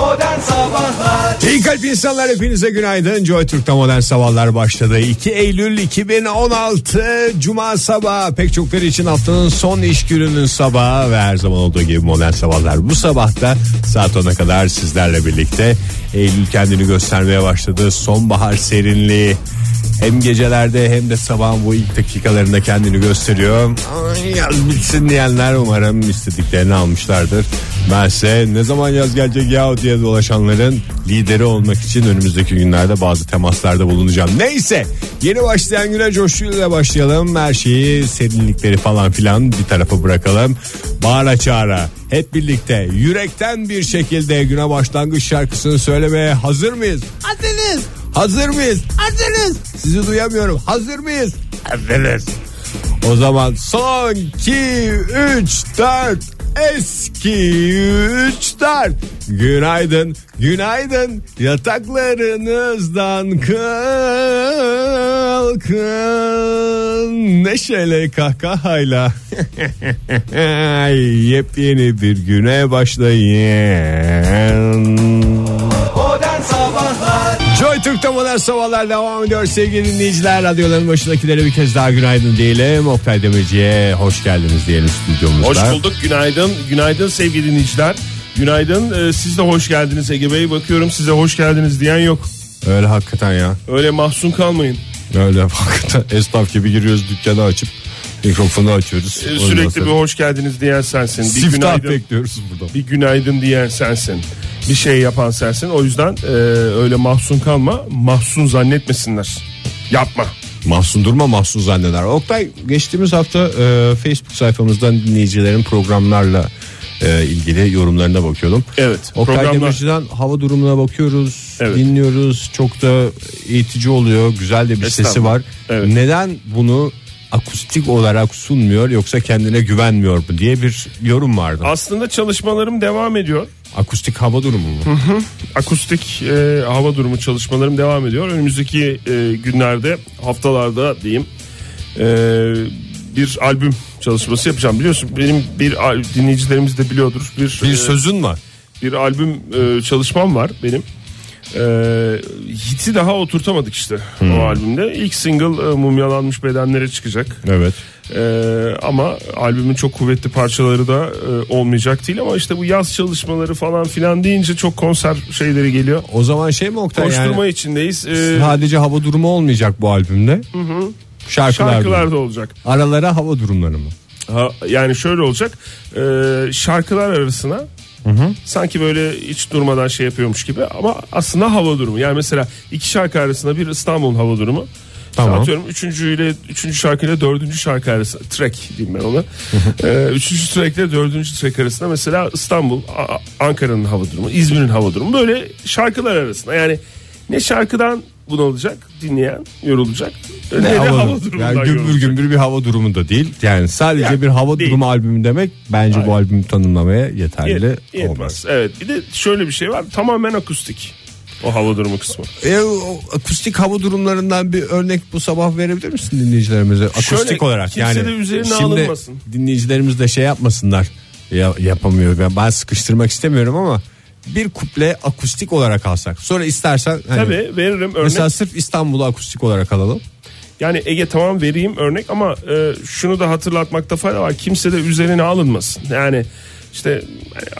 Modern Sabahlar İyi kalp insanlar hepinize günaydın. Joy Türk'te modern sabahlar başladı. 2 Eylül 2016 Cuma sabahı pek çokları için haftanın son iş gününün sabahı ve her zaman olduğu gibi modern sabahlar. Bu sabahta saat 10'a kadar sizlerle birlikte Eylül kendini göstermeye başladı. Sonbahar serinliği hem gecelerde hem de sabahın bu ilk dakikalarında kendini gösteriyor. Ay, Yaz bitsin diyenler umarım istediklerini almışlardır. Ben ne zaman yaz gelecek ya diye dolaşanların lideri olmak için önümüzdeki günlerde bazı temaslarda bulunacağım. Neyse yeni başlayan güne coşkuyla başlayalım. Her şeyi serinlikleri falan filan bir tarafa bırakalım. Bağıra çağıra hep birlikte yürekten bir şekilde güne başlangıç şarkısını söylemeye hazır mıyız? Hazırız. Hazır mıyız? Hazırız. Sizi duyamıyorum. Hazır mıyız? Hazırız. O zaman son 2 3 4 eski 3 4 Günaydın günaydın. Yataklarınızdan kalkın. Neşeyle kahkahayla. Yepyeni bir güne başlayın. Joy Türk'te modern sabahlar devam ediyor sevgili dinleyiciler. Radyoların başındakilere bir kez daha günaydın diyelim. Oktay Demirci'ye hoş geldiniz diyelim stüdyomuzda. Hoş bulduk günaydın günaydın sevgili dinleyiciler Günaydın Ee, siz de hoş geldiniz Ege Bey Bakıyorum size hoş geldiniz diyen yok Öyle hakikaten ya. Öyle mahzun kalmayın Öyle hakikaten esnaf gibi giriyoruz dükkanı açıp mikrofonu açıyoruz. Ee, Sürekli bir hoş geldiniz diyen sensin Bir siftah günaydın, bekliyoruz burada. bir günaydın diyen sensin Bir şey yapan sensin O yüzden e, öyle mahzun kalma Mahzun zannetmesinler Yapma Mahsun durma mahsun zanneder. Oktay geçtiğimiz hafta e, Facebook sayfamızdan dinleyicilerin programlarla e, ilgili yorumlarına bakıyordum. Evet Oktay programlar Demirci'den hava durumuna bakıyoruz, Evet. dinliyoruz. Çok da eğitici oluyor. Güzel de bir sesi var. Evet. Neden bunu akustik olarak sunmuyor yoksa kendine güvenmiyor mu diye bir yorum vardı. Aslında çalışmalarım devam ediyor akustik hava durumu mu? akustik e, hava durumu çalışmalarım devam ediyor. Önümüzdeki e, günlerde, haftalarda diyeyim e, bir albüm çalışması yapacağım. Biliyorsun benim bir dinleyicilerimiz de biliyordur. Bir, Bir e, sözün var. bir albüm e, çalışmam var benim. E, hiti daha oturtamadık işte Hmm. o albümde. İlk single e, mumyalanmış bedenlere çıkacak. Evet. Ee, ama albümün çok kuvvetli parçaları da e, olmayacak değil ama işte bu yaz çalışmaları falan filan deyince çok konser şeyleri geliyor. O zaman şey mi Oktay Koşturma yani içindeyiz. Ee, sadece hava durumu olmayacak bu albümde. Şarkılar, şarkılar durumu. da olacak. Aralara hava durumları mı? Ha, yani şöyle olacak. Ee, şarkılar arasına sanki böyle hiç durmadan şey yapıyormuş gibi ama aslında hava durumu. Yani mesela iki şarkı arasında bir İstanbul'un hava durumu. Tamam. İşte Atıyorum üçüncüyle üçüncü şarkıyla dördüncü şarkı arasında track diyeyim ben ona. ee, üçüncü track ile dördüncü track arasında mesela İstanbul, Ankara'nın hava durumu, İzmir'in hava durumu böyle şarkılar arasında. Yani ne şarkıdan bunalacak dinleyen yorulacak ne, de hava, durumundan yani gümbür yorulacak. gümbür bir hava durumu da değil. Yani sadece Yani bir hava değil. durumu albümü demek bence bu albümü tanımlamaya yeterli Yet- yetmez. olmaz. Evet bir de şöyle bir şey var tamamen akustik o hava durumu kısmı. E, o akustik hava durumlarından bir örnek bu sabah verebilir misin dinleyicilerimize? Akustik Şöyle, olarak kimse yani. de üzerine şimdi alınmasın. dinleyicilerimiz de şey yapmasınlar. Ya, yapamıyor. Ben, ben sıkıştırmak istemiyorum ama bir kuple akustik olarak alsak. Sonra istersen hani, Tabii veririm örnek. mesela sırf İstanbul'u akustik olarak alalım. Yani Ege tamam vereyim örnek ama e, şunu da hatırlatmakta fayda var. Kimse de üzerine alınmasın. Yani işte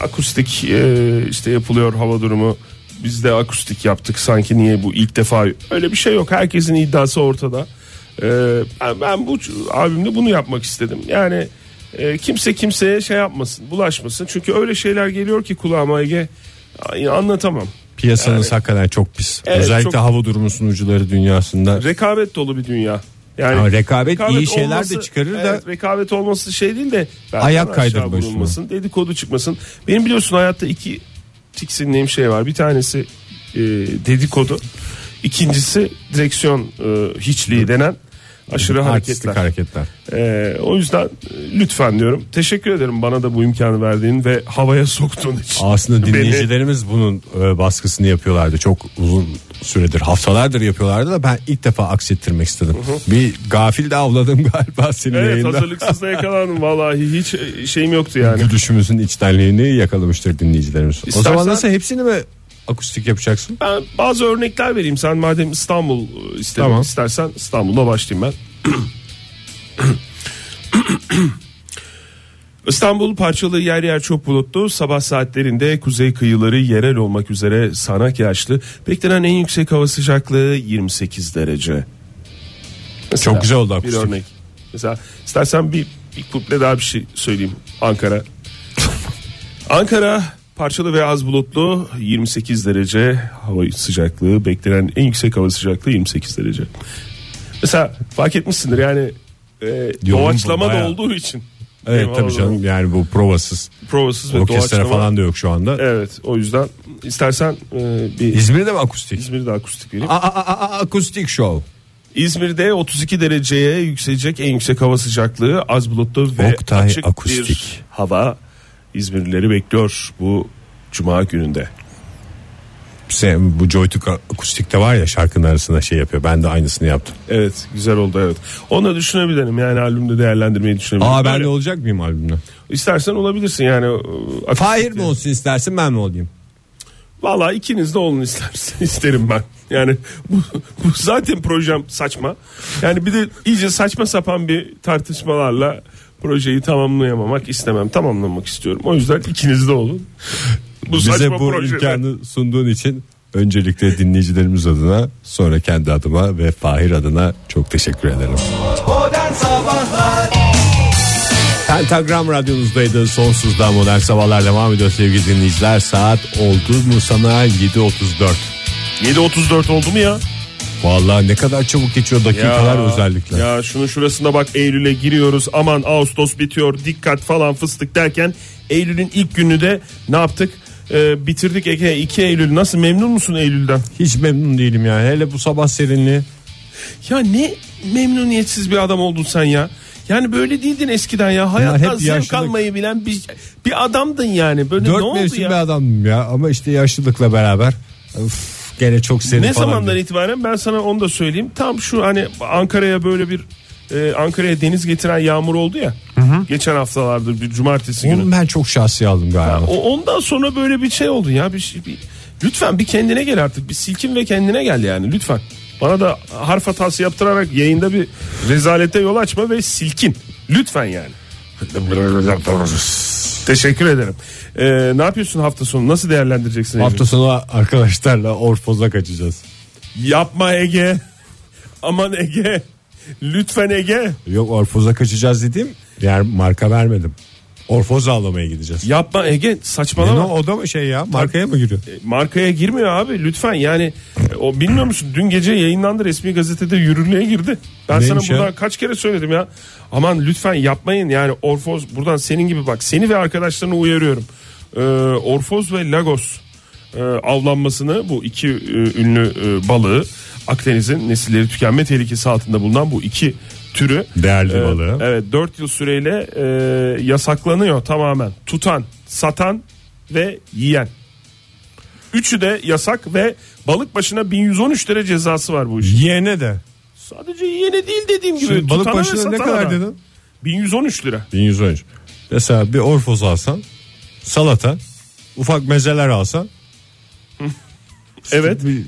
akustik e, işte yapılıyor hava durumu. Biz de akustik yaptık sanki niye bu ilk defa öyle bir şey yok. Herkesin iddiası ortada. E, ben, bu albümde bunu yapmak istedim. Yani e, kimse kimseye şey yapmasın, bulaşmasın. Çünkü öyle şeyler geliyor ki kulağıma Ege anlatamam. Piyasanız hakikaten çok pis. Evet, Özellikle çok- hava durumu sunucuları dünyasında. rekabet dolu bir dünya. Yani Ama rekabet iyi şeyler de çıkarır da- evet, rekabet olması şey değil de Ayak aşağı kaydırma üstüne. vurulmasın, dedikodu çıkmasın. Benim biliyorsun hayatta iki tiksindiğim şey var. Bir tanesi e, dedikodu. İkincisi direksiyon e, hiçliği denen aşırı hareketler. hareketler. E, o yüzden e, lütfen diyorum. Teşekkür ederim bana da bu imkanı verdiğin ve havaya soktuğun için. Aslında Beni- dinleyicilerimiz bunun e, baskısını yapıyorlardı. Çok uzun süredir haftalardır yapıyorlardı da ben ilk defa aksettirmek istedim. Bir gafil de avladım galiba senin Evet yayında. hazırlıksız da yakalandım vallahi hiç e, şeyim yoktu yani. Gülüşümüzün içtenliğini yakalamıştır dinleyicilerimiz. O İstersen- zaman nasıl hepsini mi akustik yapacaksın? Ben bazı örnekler vereyim. Sen madem İstanbul e, istedin, Tamam. istersen İstanbul'da başlayayım ben. İstanbul parçalı yer yer çok bulutlu. Sabah saatlerinde kuzey kıyıları yerel olmak üzere sağanak yağışlı. Beklenen en yüksek hava sıcaklığı 28 derece. Mesela Çok güzel oldu Bir akustik. örnek. Mesela istersen bir, bir kuple daha bir şey söyleyeyim. Ankara. Ankara parçalı ve az bulutlu 28 derece hava sıcaklığı beklenen en yüksek hava sıcaklığı 28 derece. Mesela fark etmişsindir yani e, doğaçlama da olduğu için. Evet Benim tabii canım yani bu provasız. Provasız ve Orkestra doğaçlama. falan da yok şu anda. Evet o yüzden istersen e, bir İzmir'de mi akustik? İzmir'de akustik vereyim. Aa, aa, aa, aa, akustik show. İzmir'de 32 dereceye yükselecek en yüksek hava sıcaklığı az bulutlu ve Oktay açık Akustik. bir hava İzmirlileri bekliyor bu cuma gününde. Sen, bu Joytürk akustikte var ya şarkının arasında şey yapıyor. Ben de aynısını yaptım. Evet güzel oldu evet. Onu da düşünebilirim yani albümde değerlendirmeyi düşünebilirim. Aa ben Böyle. de olacak mıyım albümde? İstersen olabilirsin yani. e, Fahir mi olsun istersin ben mi olayım? Valla ikiniz de olun istersen isterim ben. Yani bu, bu zaten projem saçma. Yani bir de iyice saçma sapan bir tartışmalarla projeyi tamamlayamamak istemem. Tamamlamak istiyorum. O yüzden ikiniz de olun. Bu Bize saçma bu projede- imkanı sunduğun için öncelikle dinleyicilerimiz adına sonra kendi adıma ve Fahir adına çok teşekkür ederim. Modern Sabahlar Pentagram radyonuzdaydı. Sonsuzda modern sabahlar devam ediyor sevgili dinleyiciler. Saat oldu mu sana 7.34. 7.34 oldu mu ya? Vallahi ne kadar çabuk geçiyor dakikalar Ya, özellikle. Ya şunun şurasında bak Eylül'e giriyoruz. Aman Ağustos bitiyor. Dikkat falan fıstık derken Eylül'ün ilk günü de ne yaptık? Ee, bitirdik Ege 2 Eylül. Nasıl memnun musun Eylül'den? Hiç memnun değilim ya. Hele bu sabah serinliği. Ya ne memnuniyetsiz bir adam oldun sen ya. Yani böyle değildin eskiden ya. Hayattan hep zevk yaşlılık. almayı bilen bir, bir adamdın yani. Böyle ne Dört oldu mevsim ya? bir adamım ya ama işte yaşlılıkla beraber uf, gene çok serin Ne falan. zamandan diyor. itibaren ben sana onu da söyleyeyim. Tam şu hani Ankara'ya böyle bir e, Ankara'ya deniz getiren yağmur oldu ya. Geçen haftalarda bir cumartesi günü. Onu ben çok şahsi aldım galiba. O, ondan sonra böyle bir şey oldu ya. Bir, bir, lütfen bir kendine gel artık. Bir silkin ve kendine gel yani lütfen. Bana da harf hatası yaptırarak yayında bir rezalete yol açma ve silkin. Lütfen yani. Teşekkür ederim. Ee, ne yapıyorsun hafta sonu? Nasıl değerlendireceksin? Hafta sonu arkadaşlarla Orfoz'a kaçacağız. Yapma Ege. Aman Ege. Lütfen Ege. Yok Orfoz'a kaçacağız dediğim yer marka vermedim. Orfoz ağlamaya gideceğiz. Yapma Ege. Ne Saçmalama. o, o da mı şey ya markaya mı giriyor? markaya girmiyor abi lütfen yani e, o bilmiyor musun dün gece yayınlandı resmi gazetede yürürlüğe girdi. Ben Neymiş sana ya? buradan kaç kere söyledim ya. Aman lütfen yapmayın yani Orfoz buradan senin gibi bak seni ve arkadaşlarını uyarıyorum. Ee, Orfoz ve Lagos e, avlanmasını bu iki e, ünlü e, balığı Akdeniz'in nesilleri tükenme tehlikesi altında bulunan bu iki türü Değerli e, balığı. Evet 4 yıl süreyle e, yasaklanıyor tamamen. Tutan, satan ve yiyen. Üçü de yasak ve balık başına 1113 lira cezası var bu işin. Yiyene de. Sadece yiyene değil dediğim gibi. Şimdi balık başına ne kadar da. dedin? 1113 lira. 1113. Mesela bir Orfoz alsan salata ufak mezeler alsan Evet. bir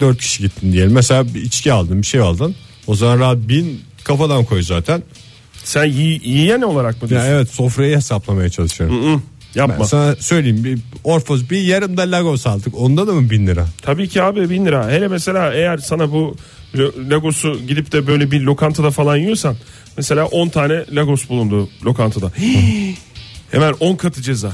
dört kişi gittin diyelim. Mesela bir içki aldın bir şey aldın. O zaman rahat bin kafadan koy zaten. Sen yi- yiyen olarak mı Ya diyorsun? evet sofrayı hesaplamaya çalışıyorum. Hı, Yapma. Ben sana söyleyeyim bir Orfoz bir yarım da Lagos aldık. Onda da mı bin lira? Tabii ki abi 1000 lira. Hele mesela eğer sana bu Lagos'u gidip de böyle bir lokantada falan yiyorsan mesela 10 tane Lagos bulundu lokantada. Hemen 10 katı ceza.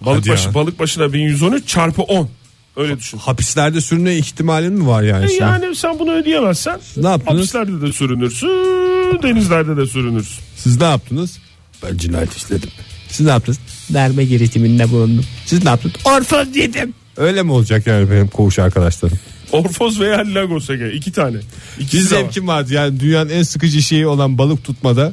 Balık Hadi ya. başı balık başına 1113 çarpı 10. Öyle düşün. Hapislerde sürünme ihtimalin mi var yani? E şimdi? yani sen bunu ödeyemezsen Ne yaptınız? hapislerde de sürünürsün, denizlerde de sürünürsün. Siz ne yaptınız? Ben cinayet işledim. Siz ne yaptınız? Darbe girişiminde bulundum. Siz ne yaptınız? Orfoz yedim. Öyle mi olacak yani benim koğuş arkadaşlarım? Orfoz veya Lagos Ege iki tane. İkisi var. zevkim vardı yani dünyanın en sıkıcı şeyi olan balık tutmada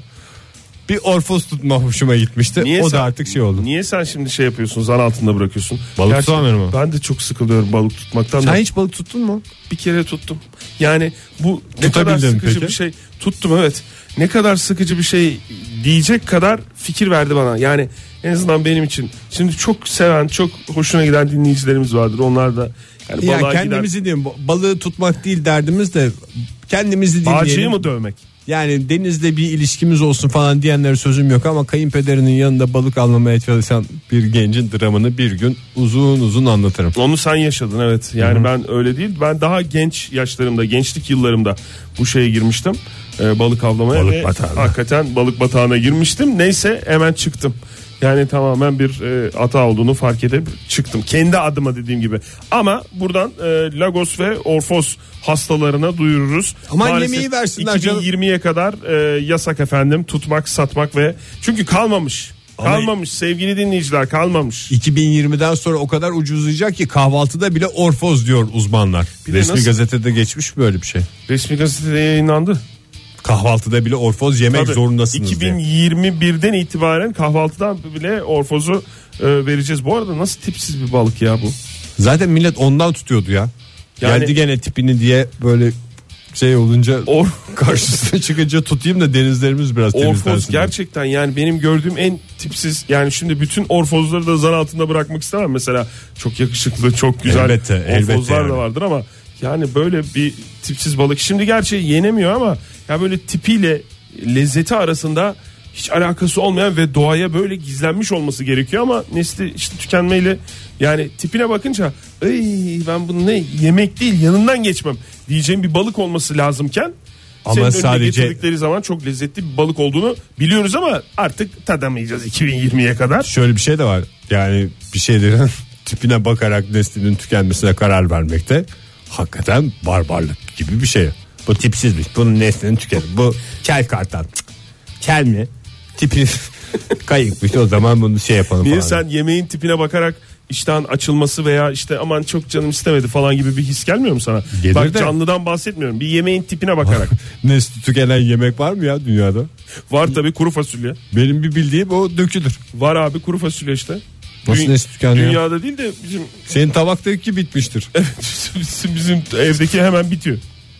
bir orfoz tutma hoşuma gitmişti. Niye o sen- da artık şey oldu. Niye sen şimdi şey yapıyorsun zan altında bırakıyorsun? Balık Gerçi tutamıyorum ama. Ben de çok sıkılıyorum balık tutmaktan. Sen da. hiç balık tuttun mu? bir kere tuttum. Yani bu ne kadar sıkıcı peki? bir şey. Tuttum evet. Ne kadar sıkıcı bir şey diyecek kadar fikir verdi bana. Yani en azından benim için. Şimdi çok seven, çok hoşuna giden dinleyicilerimiz vardır. Onlar da yani Ya kendimizi diyeyim balığı tutmak değil derdimiz de kendimizi gider. Bağcıyı dinleyelim. mı dövmek? Yani denizde bir ilişkimiz olsun falan diyenlere sözüm yok ama kayınpederinin yanında balık almamaya çalışan bir gencin dramını bir gün uzun uzun anlatırım. Onu sen yaşadın evet. Yani ben öyle değil. Ben daha genç yaşlarımda, gençlik yıllarımda bu şeye girmiştim. Ee, balık avlamaya Balık ve batağına. hakikaten balık batağına girmiştim. Neyse hemen çıktım. Yani tamamen bir e, hata olduğunu fark edip çıktım. Kendi adıma dediğim gibi. Ama buradan e, Lagos ve Orfos hastalarına duyururuz. Aman Maalesef yemeği versinler canım. 2020'ye kadar e, yasak efendim tutmak, satmak ve çünkü kalmamış. Ama- Kalmamış sevgili dinleyiciler kalmamış. 2020'den sonra o kadar ucuzlayacak ki kahvaltıda bile orfoz diyor uzmanlar. Resmi nasıl- gazetede geçmiş böyle bir şey. Resmi gazetede yayınlandı. Kahvaltıda bile orfoz yemek Tabii, zorundasınız diye. 2021'den itibaren kahvaltıdan bile orfozu e, vereceğiz. Bu arada nasıl tipsiz bir balık ya bu? Zaten millet ondan tutuyordu ya. Yani- Geldi gene tipini diye böyle şey olunca Or karşısına çıkınca tutayım da denizlerimiz biraz Orfoz temizlensin. diye. gerçekten yani benim gördüğüm en tipsiz yani şimdi bütün orfozları da zan altında bırakmak istemem mesela çok yakışıklı çok güzel Elbette, elbette orfozlar yani. da vardır ama yani böyle bir tipsiz balık şimdi gerçi yenemiyor ama ya böyle tipiyle lezzeti arasında hiç alakası olmayan ve doğaya böyle gizlenmiş olması gerekiyor ama nesli işte tükenmeyle yani tipine bakınca Ay ben bunu ne yemek değil yanından geçmem diyeceğim bir balık olması lazımken Ama sadece- getirdikleri zaman çok lezzetli bir balık olduğunu biliyoruz ama artık tadamayacağız 2020'ye kadar. Şöyle bir şey de var. Yani bir şeylerin tipine bakarak neslinin tükenmesine karar vermekte hakikaten barbarlık gibi bir şey. Bu tipsizmiş. Bunun neslinin tükenir. Bu kel kartal. Cık. Kel mi? Tipi kayıkmış. O zaman bunu şey yapalım Bir falan. sen yemeğin tipine bakarak iştahın açılması veya işte aman çok canım istemedi falan gibi bir his gelmiyor mu sana? Gelir Bak de. canlıdan bahsetmiyorum. Bir yemeğin tipine bakarak. Nesli tükenen yemek var mı ya dünyada? Var tabii kuru fasulye. Benim bir bildiğim o dökülür. Var abi kuru fasulye işte. Nasıl Dü- nesli tükeniyor? Dünyada değil de bizim Senin tabaktaki bitmiştir. bizim, bizim evdeki hemen bitiyor.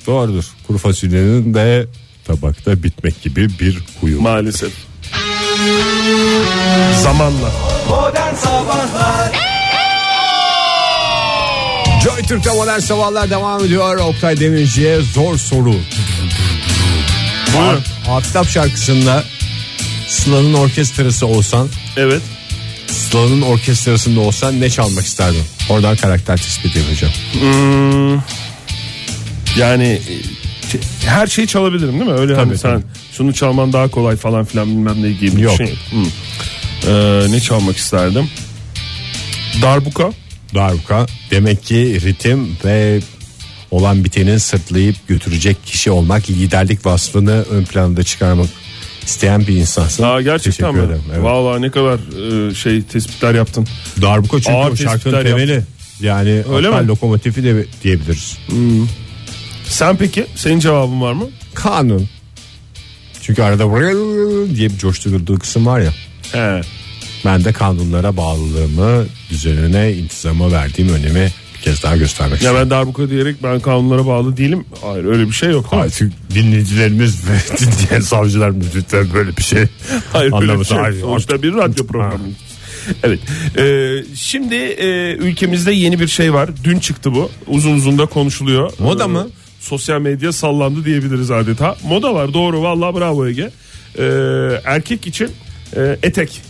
Doğrudur. Kuru fasulyenin de tabakta bitmek gibi bir huyu. Maalesef. Zamanla. Modern Sabahlar Joy Türk'te modern sabahlar devam ediyor. Oktay Demirci'ye zor soru. Buyurun. Aftap şarkısında Sıla'nın orkestrası olsan Evet. Sıla'nın orkestrasında olsan ne çalmak isterdin? Oradan karakter tespit yapacağım. Yani e, her şeyi çalabilirim değil mi? Öyle hani Tabii, sen tabii. şunu çalman daha kolay falan filan bilmem ne gibi bir Yok. şey. Hı. Ee, ne çalmak isterdim? Darbuka. Darbuka demek ki ritim ve olan bitenin sırtlayıp götürecek kişi olmak liderlik vasfını ön planda çıkarmak isteyen bir insansın. Aa, gerçekten mi? ederim. Evet. Vallahi ne kadar e, şey tespitler yaptın. Darbuka çünkü Ağır o şarkının temeli. Yani Öyle mi? lokomotifi de diyebiliriz. Sen peki senin cevabın var mı? Kanun. Çünkü arada diye bir coşturulduğu kısım var ya. He. Ben de kanunlara bağlılığımı, düzenine, intizama verdiğim önemi bir kez daha göstermek Ya istiyorum. ben darbuka diyerek ben kanunlara bağlı değilim. Hayır öyle bir şey yok. mi? Artık dinleyicilerimiz ve dinleyen savcılarımız lütfen böyle bir şey Hayır öyle bir şey. Hayır, Sonuçta bir radyo programı. Evet. Ee, şimdi e, ülkemizde yeni bir şey var. Dün çıktı bu. Uzun uzun da konuşuluyor. Moda Ee, mı? Sosyal medya sallandı diyebiliriz adeta. Moda var doğru vallahi bravo Ege. Ee, erkek için e, etek.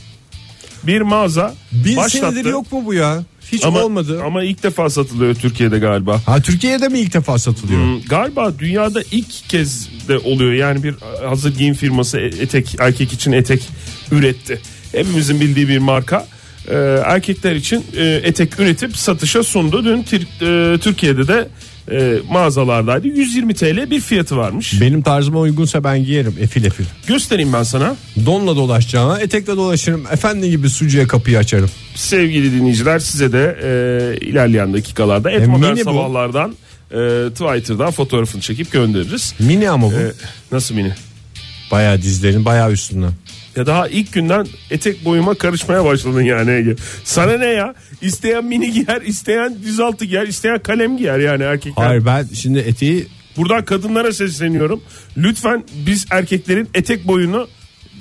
Bir mağaza Bin başlattı. senedir yok mu bu ya? Hiç ama, olmadı. Ama ilk defa satılıyor Türkiye'de galiba. Ha Türkiye'de mi ilk defa satılıyor? Hmm, Galiba dünyada ilk kez de oluyor. Yani bir hazır giyim firması e- etek erkek için etek üretti. Hepimizin bildiği bir marka. Ee, erkekler için e, etek üretip satışa sundu. Dün e, Türkiye'de de e, mağazalardaydı. 120 TL bir fiyatı varmış. Benim tarzıma uygunsa ben giyerim efil efil. Göstereyim ben sana. Donla dolaşacağına etekle dolaşırım. Efendi gibi sucuya kapıyı açarım. Sevgili dinleyiciler size de e, ilerleyen dakikalarda et E, modern mini bu. sabahlardan e, Twitter'dan fotoğrafını çekip göndeririz. Mini ama bu. E, nasıl mini? Bayağı dizlerin bayağı üstünden. Ya daha ilk günden etek boyuma karışmaya başladın yani Ege. Sana ne ya? İsteyen mini giyer, isteyen dizaltı giyer, isteyen kalem giyer yani erkekler. Hayır ben şimdi eteği Buradan kadınlara sesleniyorum. Lütfen biz erkeklerin etek boyunu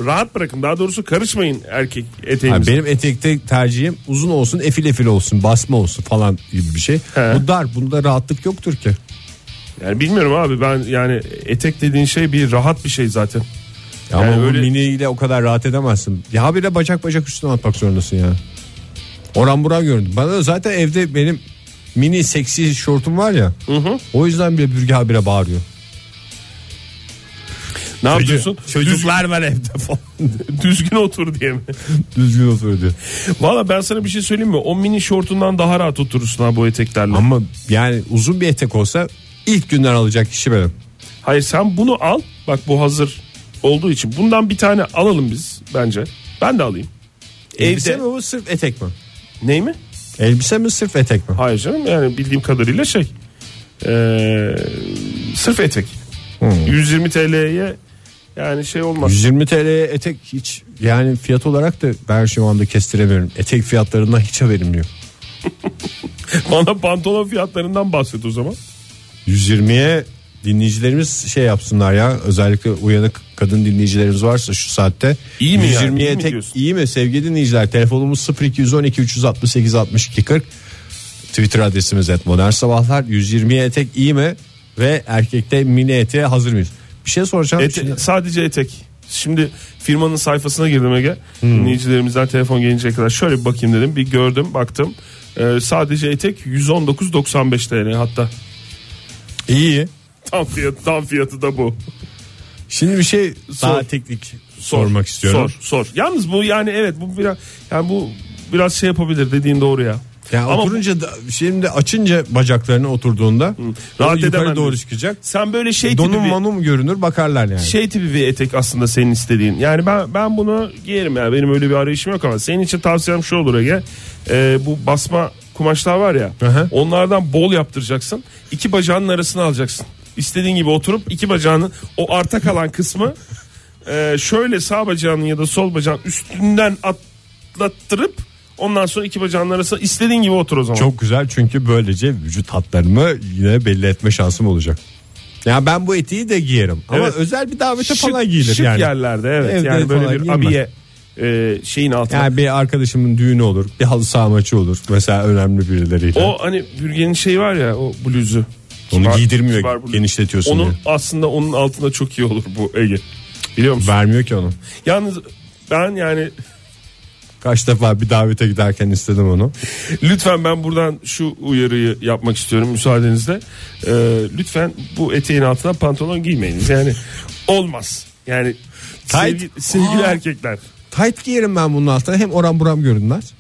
rahat bırakın. Daha doğrusu karışmayın erkek eteğimize. benim etekte tercihim uzun olsun, efil efil olsun, basma olsun falan gibi bir şey. He. Bu dar, bunda rahatlık yoktur ki. Yani bilmiyorum abi ben yani etek dediğin şey bir rahat bir şey zaten. Ya Yani ama öyle- miniyle o kadar rahat edemezsin. Ya bir de bacak bacak üstüne atmak zorundasın ya. Oran buran gördüm. Bana da zaten evde benim mini seksi şortum var ya. O yüzden bile Bürge habire bağırıyor. Ne yapıyorsun? Çocuklar var evde falan. Düzgün, otur diye mi? Düzgün otur diyor. Valla ben sana bir şey söyleyeyim mi? O mini şortundan daha rahat oturursun ha bu eteklerle. Ama yani uzun bir etek olsa ilk günden alacak kişi benim. Hayır sen bunu al. Bak bu hazır olduğu için. Bundan bir tane alalım biz bence. Ben de alayım. Elbise Evde. mi bu sırf etek mi? Ney mi? Elbise mi sırf etek mi? Hayır canım yani bildiğim kadarıyla şey. Ee, sırf etek. 120 TL'ye yani şey olmaz. 120 TL'ye etek hiç yani fiyat olarak da ben şu anda kestiremiyorum. Etek fiyatlarından hiç haberim yok. Bana pantolon fiyatlarından bahset o zaman. 120'ye dinleyicilerimiz şey yapsınlar ya özellikle uyanık kadın dinleyicilerimiz varsa şu saatte İyi mi yani? 120'ye İyi mi tek diyorsun? iyi mi sevgili dinleyiciler telefonumuz 0212 368 62 40 Twitter adresimiz et modern sabahlar 120'ye etek iyi mi ve erkekte mini eteğe hazır mıyız? Bir şey soracağım. Ete- Şimdi- sadece etek. Şimdi firmanın sayfasına girdim Ege. Dinleyicilerimizden telefon gelinceye kadar şöyle bir bakayım dedim. Bir gördüm baktım. Ee, sadece etek 119.95 TL hatta. iyi. Tam fiyatı, tam fiyatı da bu. Şimdi bir şey daha Sor. teknik sormak istiyorum. Sor, sor. Yalnız bu yani evet bu biraz yani bu biraz şey yapabilir dediğin doğru ya. Yani Ama oturunca da, şimdi açınca bacaklarını oturduğunda Rahat rahat edemem doğru çıkacak. sen böyle şey tipi Donum bir, manum görünür bakarlar yani. şey tipi bir etek aslında senin istediğin. Yani ben ben bunu giyerim ya. Benim öyle bir arayışım yok ama senin için tavsiyem şu olur Ege. Ee, bu basma kumaşlar var ya. Hı hı. Onlardan bol yaptıracaksın. İki bacağının arasına alacaksın. İstediğin gibi oturup iki bacağının o arta kalan kısmı e, şöyle sağ bacağının ya da sol bacağın üstünden atlattırıp ondan sonra iki bacağının arasına istediğin gibi otur o zaman. Çok güzel çünkü böylece vücut hatlarımı yine belli etme şansım olacak. Ya ben bu etiği de giyerim ama Evet. özel bir davete Şık- falan giyilir şık yani. yerlerde evet. Evde yani böyle bir abiye e, şeyin altına. Yani bir arkadaşımın düğünü olur, bir halı saha maçı olur. Mesela önemli birileriyle. O hani bürgenin şeyi var ya o bluzu. Onu Kibar- giydirmiyor, kibar genişletiyorsun Onun diye. aslında onun altında çok iyi olur bu Ege. Biliyor musun? Vermiyor ki onu. Yalnız ben yani Kaç defa bir davete giderken istedim onu. lütfen ben buradan şu uyarıyı yapmak istiyorum müsaadenizle. Ee, lütfen bu eteğin altına pantolon giymeyiniz. Yani olmaz. Yani Tight. sevgi- sevgili Aa. erkekler Tight giyerim ben bunun altına. Hem oram buram görünmez.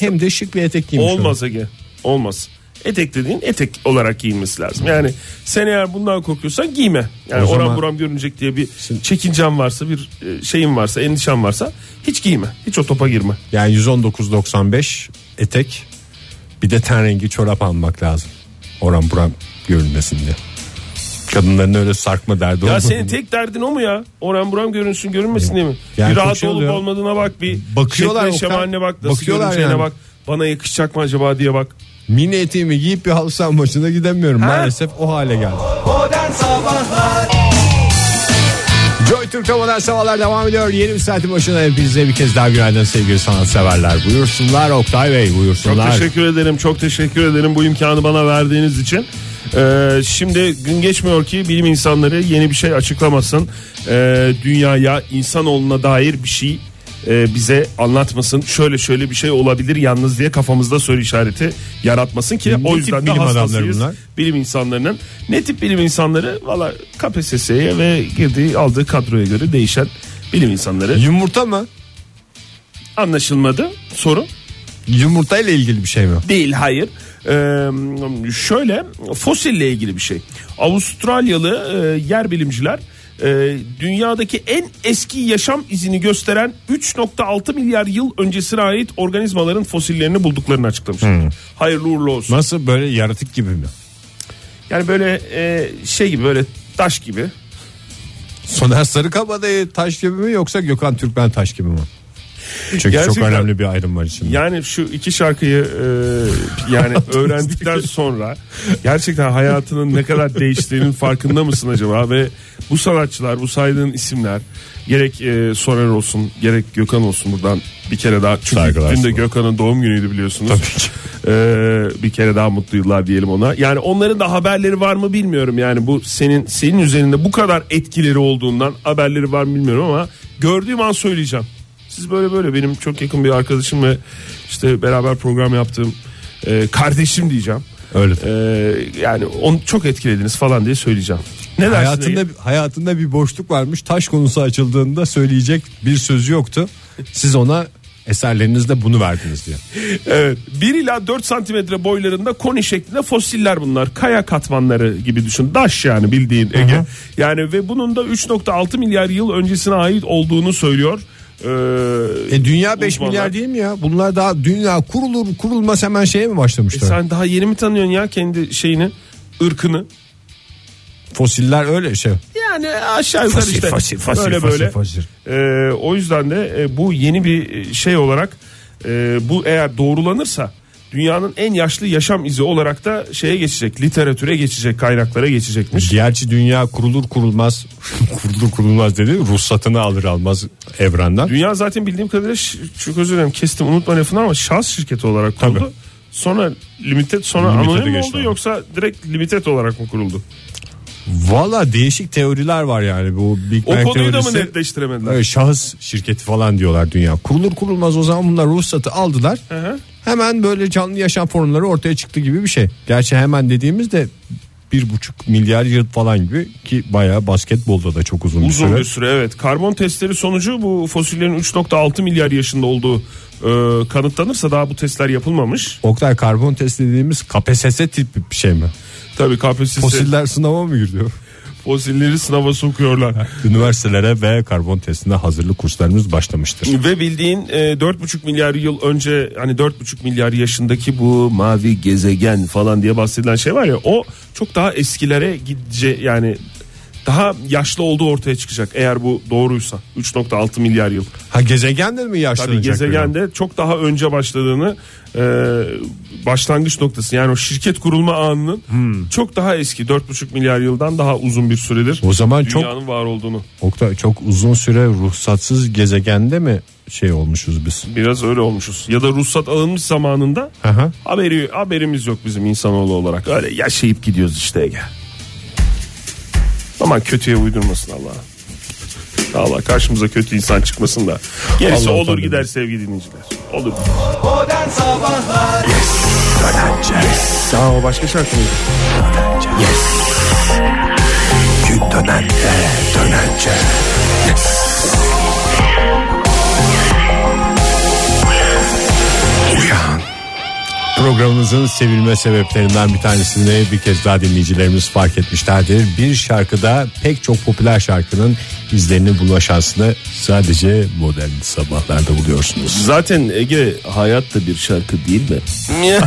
Hem de şık bir etek giymiş olmaz Ege. Olmaz. Etek dediğin etek olarak giyilmesi lazım. Yani sen eğer bundan korkuyorsan giyme. Yani O oram zaman- buram görünecek diye bir çekincen varsa bir e, şeyin varsa endişen varsa hiç giyme. Hiç o topa girme. Yani 119.95 etek bir de ten rengi çorap almak lazım. Oram buram görünmesin diye. Kadınların öyle sarkma derdi Ya olmadı. senin tek derdin o mu ya? Oran buram görünsün görünmesin diye mi? Yani bir rahat şey olup oluyor. olmadığına bak bir Bakıyorlar şekline şemaline bak nasıl Bakıyorlar görüneceğine yani. bak. Bana yakışacak mı acaba diye bak. Mini eteğimi giyip bir halı saha maçına gidemiyorum. Ha? Maalesef o hale geldi. Modern Sabahlar Joy Türk'te modern sabahlar devam ediyor. Yeni bir saatin başına hepinize bir kez daha günaydın sevgili sanatseverler. Buyursunlar Oktay Bey Çok buyursunlar. teşekkür ederim. Çok teşekkür ederim bu imkanı bana verdiğiniz için. Ee, şimdi gün geçmiyor ki bilim insanları yeni bir şey açıklamasın. Ee, dünyaya insanoğluna dair bir şey e, bize anlatmasın. Şöyle şöyle bir şey olabilir yalnız diye kafamızda soru işareti yaratmasın ki Ne o yüzden de bilim adamları bunlar? Bilim insanlarının ne tip bilim insanları valla KPSS'ye ve girdiği aldığı kadroya göre değişen bilim insanları Yumurta mı? anlaşılmadı soru. Yumurta ile ilgili bir şey mi? Değil hayır. Ee, şöyle fosille ilgili bir şey. Avustralyalı e, yer bilimciler e, dünyadaki en eski yaşam izini gösteren 3.6 milyar yıl öncesine ait organizmaların fosillerini bulduklarını açıklamışlar. Hayırlı uğurlu olsun. Nasıl böyle yaratık gibi mi? Yani böyle e, şey gibi böyle taş gibi. Soner Sarıkabadayı taş gibi mi yoksa Gökhan Türkmen taş gibi mi? Çünkü çok Gerçekten- önemli bir ayrım var içinde. Yani şu iki şarkıyı e, yani öğrendikten sonra gerçekten hayatının ne kadar değiştiğinin farkında mısın acaba ve bu sanatçılar bu saydığın isimler gerek e, Soner olsun gerek Gökhan olsun buradan bir kere daha çünkü Saygılar dün de. Gökhan'ın doğum günüydü biliyorsunuz. Tabii ki. E, bir kere daha mutlu yıllar diyelim ona. Yani onların da haberleri var mı bilmiyorum. Yani bu senin senin üzerinde bu kadar etkileri olduğundan haberleri var mı bilmiyorum ama gördüğüm an söyleyeceğim. Siz böyle böyle benim çok yakın bir arkadaşım ve işte beraber program yaptığım e, kardeşim diyeceğim. Öyle. E, yani onu çok etkilediniz falan diye söyleyeceğim. Ne hayatında Ege? hayatında bir boşluk varmış. Taş konusu açıldığında söyleyecek bir sözü yoktu. Siz ona eserlerinizde bunu verdiniz diye. Evet. 1 ila 4 santimetre boylarında koni şeklinde fosiller bunlar. Kaya katmanları gibi düşün. Daş yani bildiğin Ege. Yani ve bunun da 3.6 milyar yıl öncesine ait olduğunu söylüyor. Ee, E dünya 5 uzmanlar. milyar değil mi ya? Bunlar daha dünya kurulur kurulmaz hemen şeye mi E başlamışlar? sen daha yeni mi tanıyorsun ya kendi şeyini, ırkını? Fosiller öyle şey. Yani aşağı yukarı işte fosil, fosil, böyle fosil, böyle. fosil. Ee, o yüzden de e, bu yeni bir şey olarak e, bu eğer doğrulanırsa dünyanın en yaşlı yaşam izi olarak da şeye geçecek, literatüre geçecek, kaynaklara geçecekmiş. Gerçi dünya kurulur kurulmaz kurulur kurulmaz dedi ruhsatını alır almaz evrenden. Dünya zaten bildiğim kadarıyla çok özür dilerim kestim unutma lafını ama şahıs şirketi olarak kuruldu. Tabii. Sonra limited sonra Limited'e anonim mi oldu yoksa direkt limited olarak mı kuruldu? Valla değişik teoriler var yani bu Big O Bang konuyu da mı teorisi. netleştiremediler? Evet, şahıs şirketi falan diyorlar dünya. Kurulur kurulmaz o zaman bunlar ruhsatı aldılar. Hı hı. Hemen böyle canlı yaşam formları ortaya çıktı gibi bir şey. Gerçi hemen dediğimizde bir buçuk milyar yıl falan gibi ki bayağı basketbolda da çok uzun, Uzun bir süre. bir süre evet. Karbon testleri sonucu bu fosillerin 3.6 milyar yaşında olduğu e, kanıtlanırsa daha bu testler yapılmamış. Oktay karbon test dediğimiz KPSS tipi bir şey mi? Tabii KPSS Fosiller sınava mı giriyor? Fosilleri sınava sokuyorlar. Üniversitelere ve karbon testine hazırlık kurslarımız başlamıştır. Ve bildiğin e, 4,5 milyar yıl önce hani 4,5 milyar yaşındaki bu mavi gezegen falan diye bahsedilen şey var ya o çok daha eskilere gidecek yani daha yaşlı olduğu ortaya çıkacak eğer bu doğruysa 3.6 milyar yıl. Ha gezegen de mi yaşlanacak? Tabii gezegende çok daha önce başladığını e, başlangıç noktası yani o şirket kurulma anının Hmm. çok daha eski 4,5 milyar yıldan daha uzun bir süredir O zaman çok dünyanın var olduğunu. Oktay çok uzun süre ruhsatsız gezegende mi şey olmuşuz biz? Biraz öyle olmuşuz. Ya da ruhsat alınmış zamanında Aha. haberi haberimiz yok bizim insanoğlu olarak. Öyle yaşayıp gidiyoruz işte Ege. Aman kötüye uydurmasın Allah. Allah karşımıza kötü insan çıkmasın da. Gerisi Allah olur gider sevgili dinleyiciler. Olur. Modern Sabahlar Daha o başka şarkı mıydı? Programımızın sevilme sebeplerinden bir tanesini bir kez daha dinleyicilerimiz fark etmişlerdir. Bir şarkıda pek çok popüler şarkının izlerini bulma şansını sadece modern sabahlarda buluyorsunuz. Zaten Ege hayat da bir şarkı değil mi?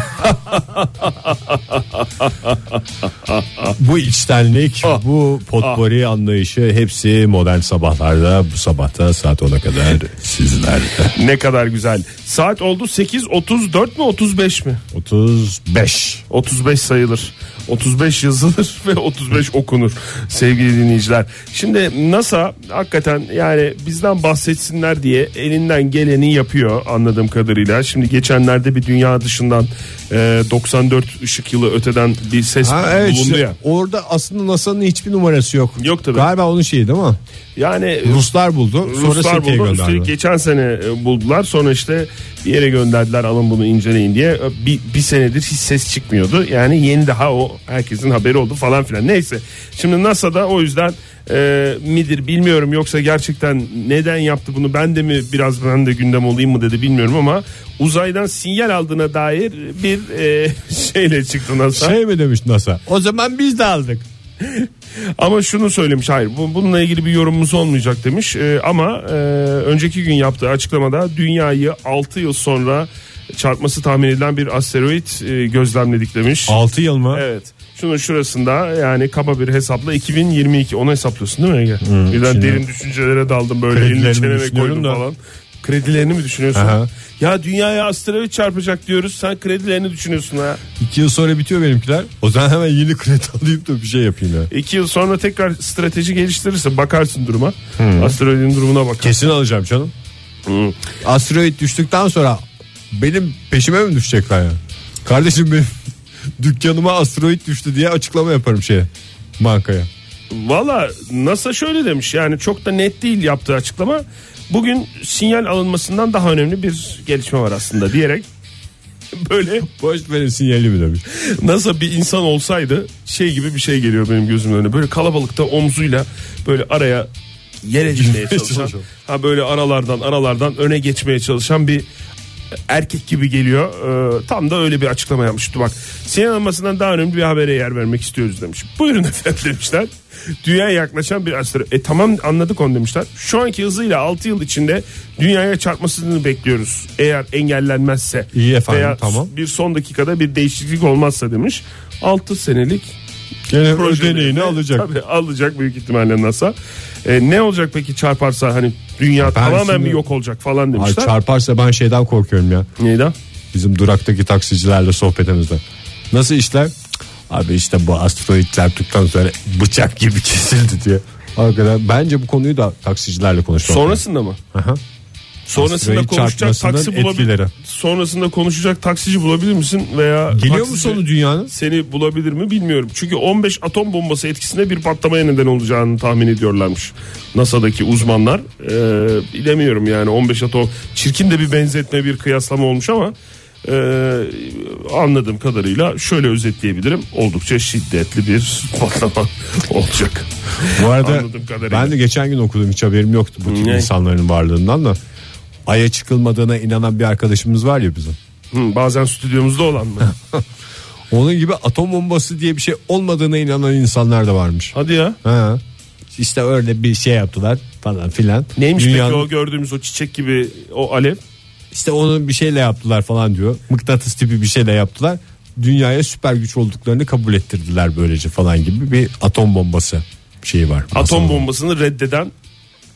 Bu içtenlik, bu potpori anlayışı hepsi modern sabahlarda bu sabahta saat 10'a kadar sizlerde. ne kadar güzel. Saat oldu 8.34 mi 35 mi? 35. 35 sayılır. 35 yazılır ve 35 okunur sevgili dinleyiciler. Şimdi NASA hakikaten yani bizden bahsetsinler diye elinden geleni yapıyor anladığım kadarıyla. Şimdi geçenlerde bir dünya dışından e, 94 ışık yılı öteden bir ses Ha evet bulundu ya. orada aslında NASA'nın hiçbir numarası yok. Yok tabii. Galiba onun şeyi değil mi? Yani Ruslar buldu. Sonra Ruslar buldu. geçen sene e, buldular. Sonra işte bir yere gönderdiler alın bunu inceleyin diye. Bir, bir senedir hiç ses çıkmıyordu. Yani yeni daha o herkesin haberi oldu falan filan. Neyse. Şimdi NASA'da o yüzden e, midir bilmiyorum yoksa gerçekten neden yaptı bunu ben de mi biraz ben de gündem olayım mı dedi bilmiyorum ama uzaydan sinyal aldığına dair bir e, şeyle çıktı NASA. Şey mi demiş NASA? O zaman biz de aldık. Ama şunu söylemiş hayır bu, bununla ilgili bir yorumumuz olmayacak demiş Ee, ama e, önceki gün yaptığı açıklamada dünyayı 6 yıl sonra çarpması tahmin edilen bir asteroid e, gözlemledik demiş. 6 yıl mı? Evet Şunun şurasında yani kaba bir hesapla 2022 onu hesaplıyorsun değil mi Ege? Birden şimdi- derin düşüncelere daldım böyle elini düşünüyorum koydum da. falan. Kredilerini mi düşünüyorsun? Aha. Ya dünyaya asteroid çarpacak diyoruz sen kredilerini düşünüyorsun ha. İki yıl sonra bitiyor benimkiler. O zaman hemen yeni kredi alayım da bir şey yapayım ya. İki yıl sonra tekrar strateji geliştirirsin bakarsın duruma. Asteroidin durumuna bak. Kesin alacağım canım. Asteroid düştükten sonra benim peşime mi düşecekler ya? Kardeşim benim dükkanıma asteroid düştü diye açıklama yaparım şeye bankaya. Valla NASA şöyle demiş yani çok da net değil yaptığı açıklama. Bugün sinyal alınmasından daha önemli bir gelişme var aslında diyerek böyle Boş verin sinyali mi demiş. NASA bir insan olsaydı şey gibi bir şey geliyor benim gözümün önüne. Böyle kalabalıkta omzuyla böyle araya yer edinmeye çalışan ha böyle aralardan aralardan öne geçmeye çalışan bir erkek gibi geliyor. Ee, tam da öyle bir açıklama yapmıştı. Bak sinyal alınmasından daha önemli bir habere yer vermek istiyoruz demiş. Buyurun efendim demişler. Dünyaya yaklaşan bir asteroid. E tamam anladık onu demişler. Şu anki hızıyla 6 yıl içinde dünyaya çarpmasını bekliyoruz. Eğer engellenmezse. İyi efendim, Veya tamam. bir son dakikada bir değişiklik olmazsa demiş. 6 senelik Gene ödeneğini alacak. Tabii alacak büyük ihtimalle NASA. E, ne olacak peki çarparsa hani dünya tamamen şimdi- mi yok olacak falan Ay demişler. çarparsa ben şeyden korkuyorum ya. Neydi? o? Bizim duraktaki taksicilerle sohbetimizde. Nasıl işler? Abi işte bu asteroid çarptıktan sonra bıçak gibi kesildi diye. Hakikaten bence bu konuyu da taksicilerle konuşmak. Sonrasında mı? Aha. Sonrasında Asteroid konuşacak taksi bulabilir. Sonrasında konuşacak taksici bulabilir misin veya Geliyor mu sonu dünyanın? Seni bulabilir mi bilmiyorum. Çünkü 15 atom bombası etkisinde bir patlamaya neden olacağını tahmin ediyorlarmış. NASA'daki uzmanlar. Ee, bilemiyorum yani 15 atom çirkin de bir benzetme bir kıyaslama olmuş ama e, anladığım kadarıyla şöyle özetleyebilirim. Oldukça şiddetli bir patlama olacak. Bu arada Anladığım kadarıyla. ben de geçen gün okudum hiç haberim yoktu bu tür Ne? insanların varlığından da. Ay'a çıkılmadığına inanan bir arkadaşımız var ya bizim. Hı, bazen stüdyomuzda olan mı? Onun gibi atom bombası diye bir şey olmadığına inanan insanlar da varmış. Hadi ya. Ha. İşte öyle bir şey yaptılar falan filan. Neymiş Dünyanın- peki o gördüğümüz o çiçek gibi o alev? İşte onu bir şeyle yaptılar falan diyor. Mıknatıs tipi bir şeyle yaptılar. Dünyaya süper güç olduklarını kabul ettirdiler böylece falan gibi bir atom bombası şeyi var. Atom bombasını reddeden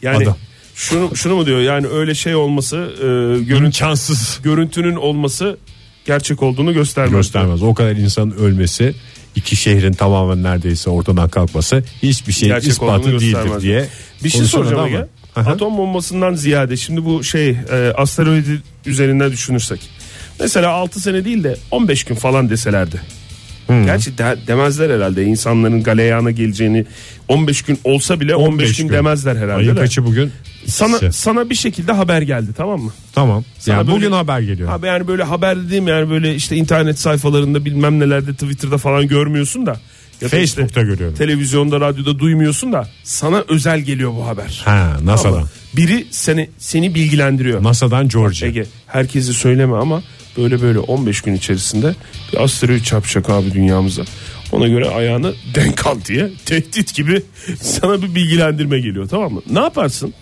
yani Adam. şunu şunu mu diyor yani öyle şey olması e, görüntü, İmkansız. görüntünün olması gerçek olduğunu göstermez. göstermez. O kadar insanın ölmesi, iki şehrin tamamen neredeyse ortadan kalkması hiçbir şey Gerçek ispatı değildir diye. Bir şey soracağım var. Aha. Atom bombasından ziyade şimdi bu şey e, asteroidi üzerinden düşünürsek. Mesela 6 sene değil de 15 gün falan deselerdi. Gerçi de- demezler herhalde insanların galeyana geleceğini 15 gün olsa bile 15, gün, demezler herhalde. Ayın kaçı bugün? Sana sana bir şekilde haber geldi tamam mı? Tamam. Sana yani böyle- bugün haber geliyor. Abi yani böyle haber dediğim yani böyle işte internet sayfalarında bilmem nelerde Twitter'da falan görmüyorsun da. Ya da işte Facebook'ta görüyorum. televizyonda radyoda duymuyorsun da sana özel geliyor bu haber. Ha, NASA'dan. Ama Biri seni seni bilgilendiriyor. NASA'dan Georgia. Ege herkesi söyleme ama böyle böyle 15 gün içerisinde bir asteroid çarpacak abi dünyamıza. Ona göre ayağını denk al diye tehdit gibi sana bir bilgilendirme geliyor tamam mı? Ne yaparsın?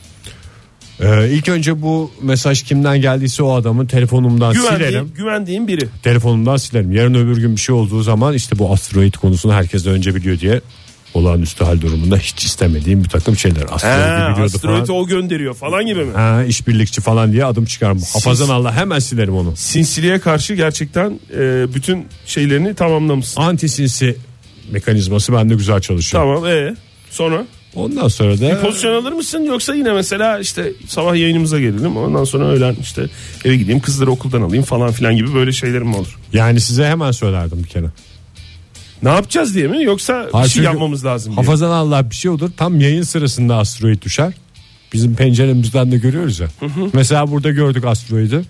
Ee, ilk önce bu mesaj kimden geldiyse o adamın telefonumdan silerim. Güvendiğin, güvendiğin biri. Telefonumdan silerim. Yarın öbür gün bir şey olduğu zaman işte bu asteroid konusunu herkes önce biliyor diye olağanüstü hal durumunda hiç istemediğim bir takım şeyler. Asteroidi biliyordu asteroidi falan. o gönderiyor falan gibi mi? Ha, işbirlikçi falan diye adım çıkarım. Hafazan Allah hemen silerim onu. Sinsiliğe karşı gerçekten e, bütün şeylerini tamamlamışsın. Antisinsi mekanizması bende güzel çalışıyor. Tamam e sonra Ondan sonra da pozisyon alır mısın yoksa yine mesela işte sabah yayınımıza gelelim ondan sonra öğlen işte eve gideyim kızları okuldan alayım falan filan gibi böyle şeylerim mi olur? yani size hemen söylerdim bir kere. Ne yapacağız diye mi yoksa bir şey çünkü yapmamız lazım diye. Hafazan Allah bir şey olur. Tam yayın sırasında asteroid düşer. Bizim penceremizden de görüyoruz ya. Mesela burada gördük asteroidi.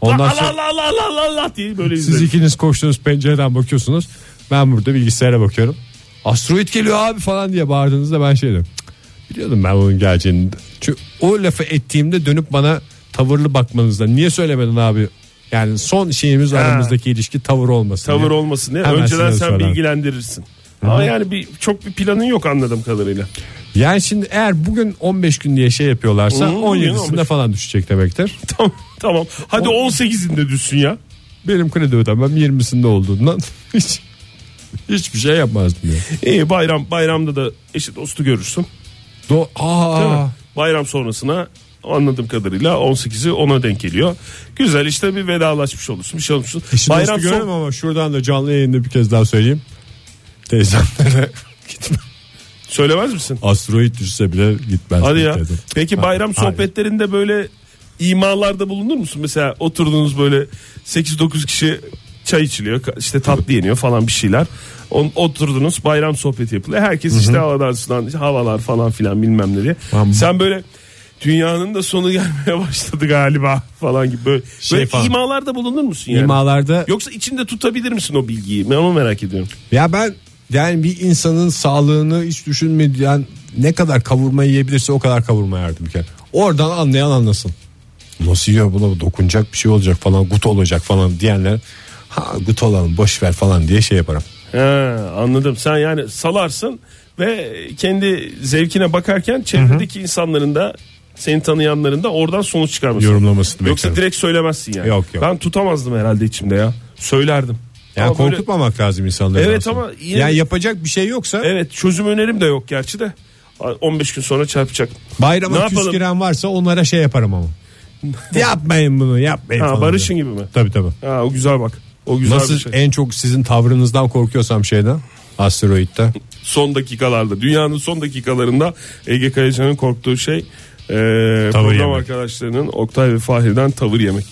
Ondan Allah sonra Allah Allah Allah Allah Allah diye böyle siz ikiniz koştunuz pencereden bakıyorsunuz. Ben burada bilgisayara bakıyorum. Asteroid geliyor abi falan diye bağırdığınızda ben şey dedim. "Cık, Biliyordum ben onun geleceğini. Çünkü o lafı ettiğimde dönüp bana tavırlı bakmanızda niye söylemedin abi? Yani son şeyimiz Ha. aramızdaki ilişki tavır olmasın. Tavır diye. olmasın diye Hemen önceden sen söylerim. bilgilendirirsin. Ama yani bir çok bir planın yok anladığım kadarıyla. Yani şimdi eğer bugün 15 gün diye şey yapıyorlarsa Hı, bugün 17'sinde 15. falan düşecek demektir. tamam tamam. Hadi 18'inde düşsün ya. Benim kredi ödemem 20'sinde olduğundan hiç Hiçbir şey yapmazdım ya. İyi bayram bayramda da eşi dostu görürsün. Do Değil Aa? Bayram sonrasına anladığım kadarıyla 18'i ona denk geliyor. Güzel işte bir vedalaşmış olursun. Bir şey olmuşsun. Eşi Bayram dostu son... ama şuradan da canlı yayında bir kez daha söyleyeyim. Teyzemlere gitmem. Söylemez misin? Asteroid düşse bile gitmez. Hadi ya. dedim. Peki bayram Hayır. sohbetlerinde böyle imalarda bulunur musun? Mesela oturdunuz böyle 8-9 kişi çay içiliyor. işte tatlı yeniyor falan bir şeyler. On, oturdunuz bayram sohbeti yapılıyor. Herkes işte havadan sudan havalar falan filan bilmem ne diye. Tamam. Sen böyle dünyanın da sonu gelmeye başladı galiba falan gibi böyle, Şey böyle falan. imalarda bulunur musun yani? İmalarda Yoksa içinde tutabilir misin o bilgiyi? Ben onu merak ediyorum. ya ben yani bir insanın sağlığını hiç düşünmeden ne kadar kavurma yiyebilirse o kadar kavurma yerdim bir kere. Oradan anlayan anlasın. Nasıl yiyor buna dokunacak bir şey olacak falan gut olacak falan diyenler ha gut olalım boş ver falan diye şey yaparım. He, anladım. Sen yani salarsın ve kendi zevkine bakarken çevredeki insanların da seni tanıyanların da oradan sonuç çıkarmasın. Yorumlamasını Yoksa beklerim. direkt söylemezsin yani. Yok, yok. Ben tutamazdım herhalde içimde ya. Söylerdim. Yani Ama böyle- korkutmamak lazım insanları. Evet aslında. ama yine- yani yapacak bir şey yoksa Evet çözüm önerim de yok gerçi de. 15 gün sonra çarpacak. bayrama küsküren varsa onlara şey yaparım ama. yapmayın bunu yapmayın Ha, barışın diye. gibi mi? Tabii tabii. Ha, o güzel bak. O güzel Nasıl bir şey. en çok sizin tavrınızdan korkuyorsam şeyden asteroitte. Son dakikalarda dünyanın son dakikalarında Ege Kayacan'ın korktuğu şey e, program yemek. arkadaşlarının Oktay ve Fahir'den tavır yemek.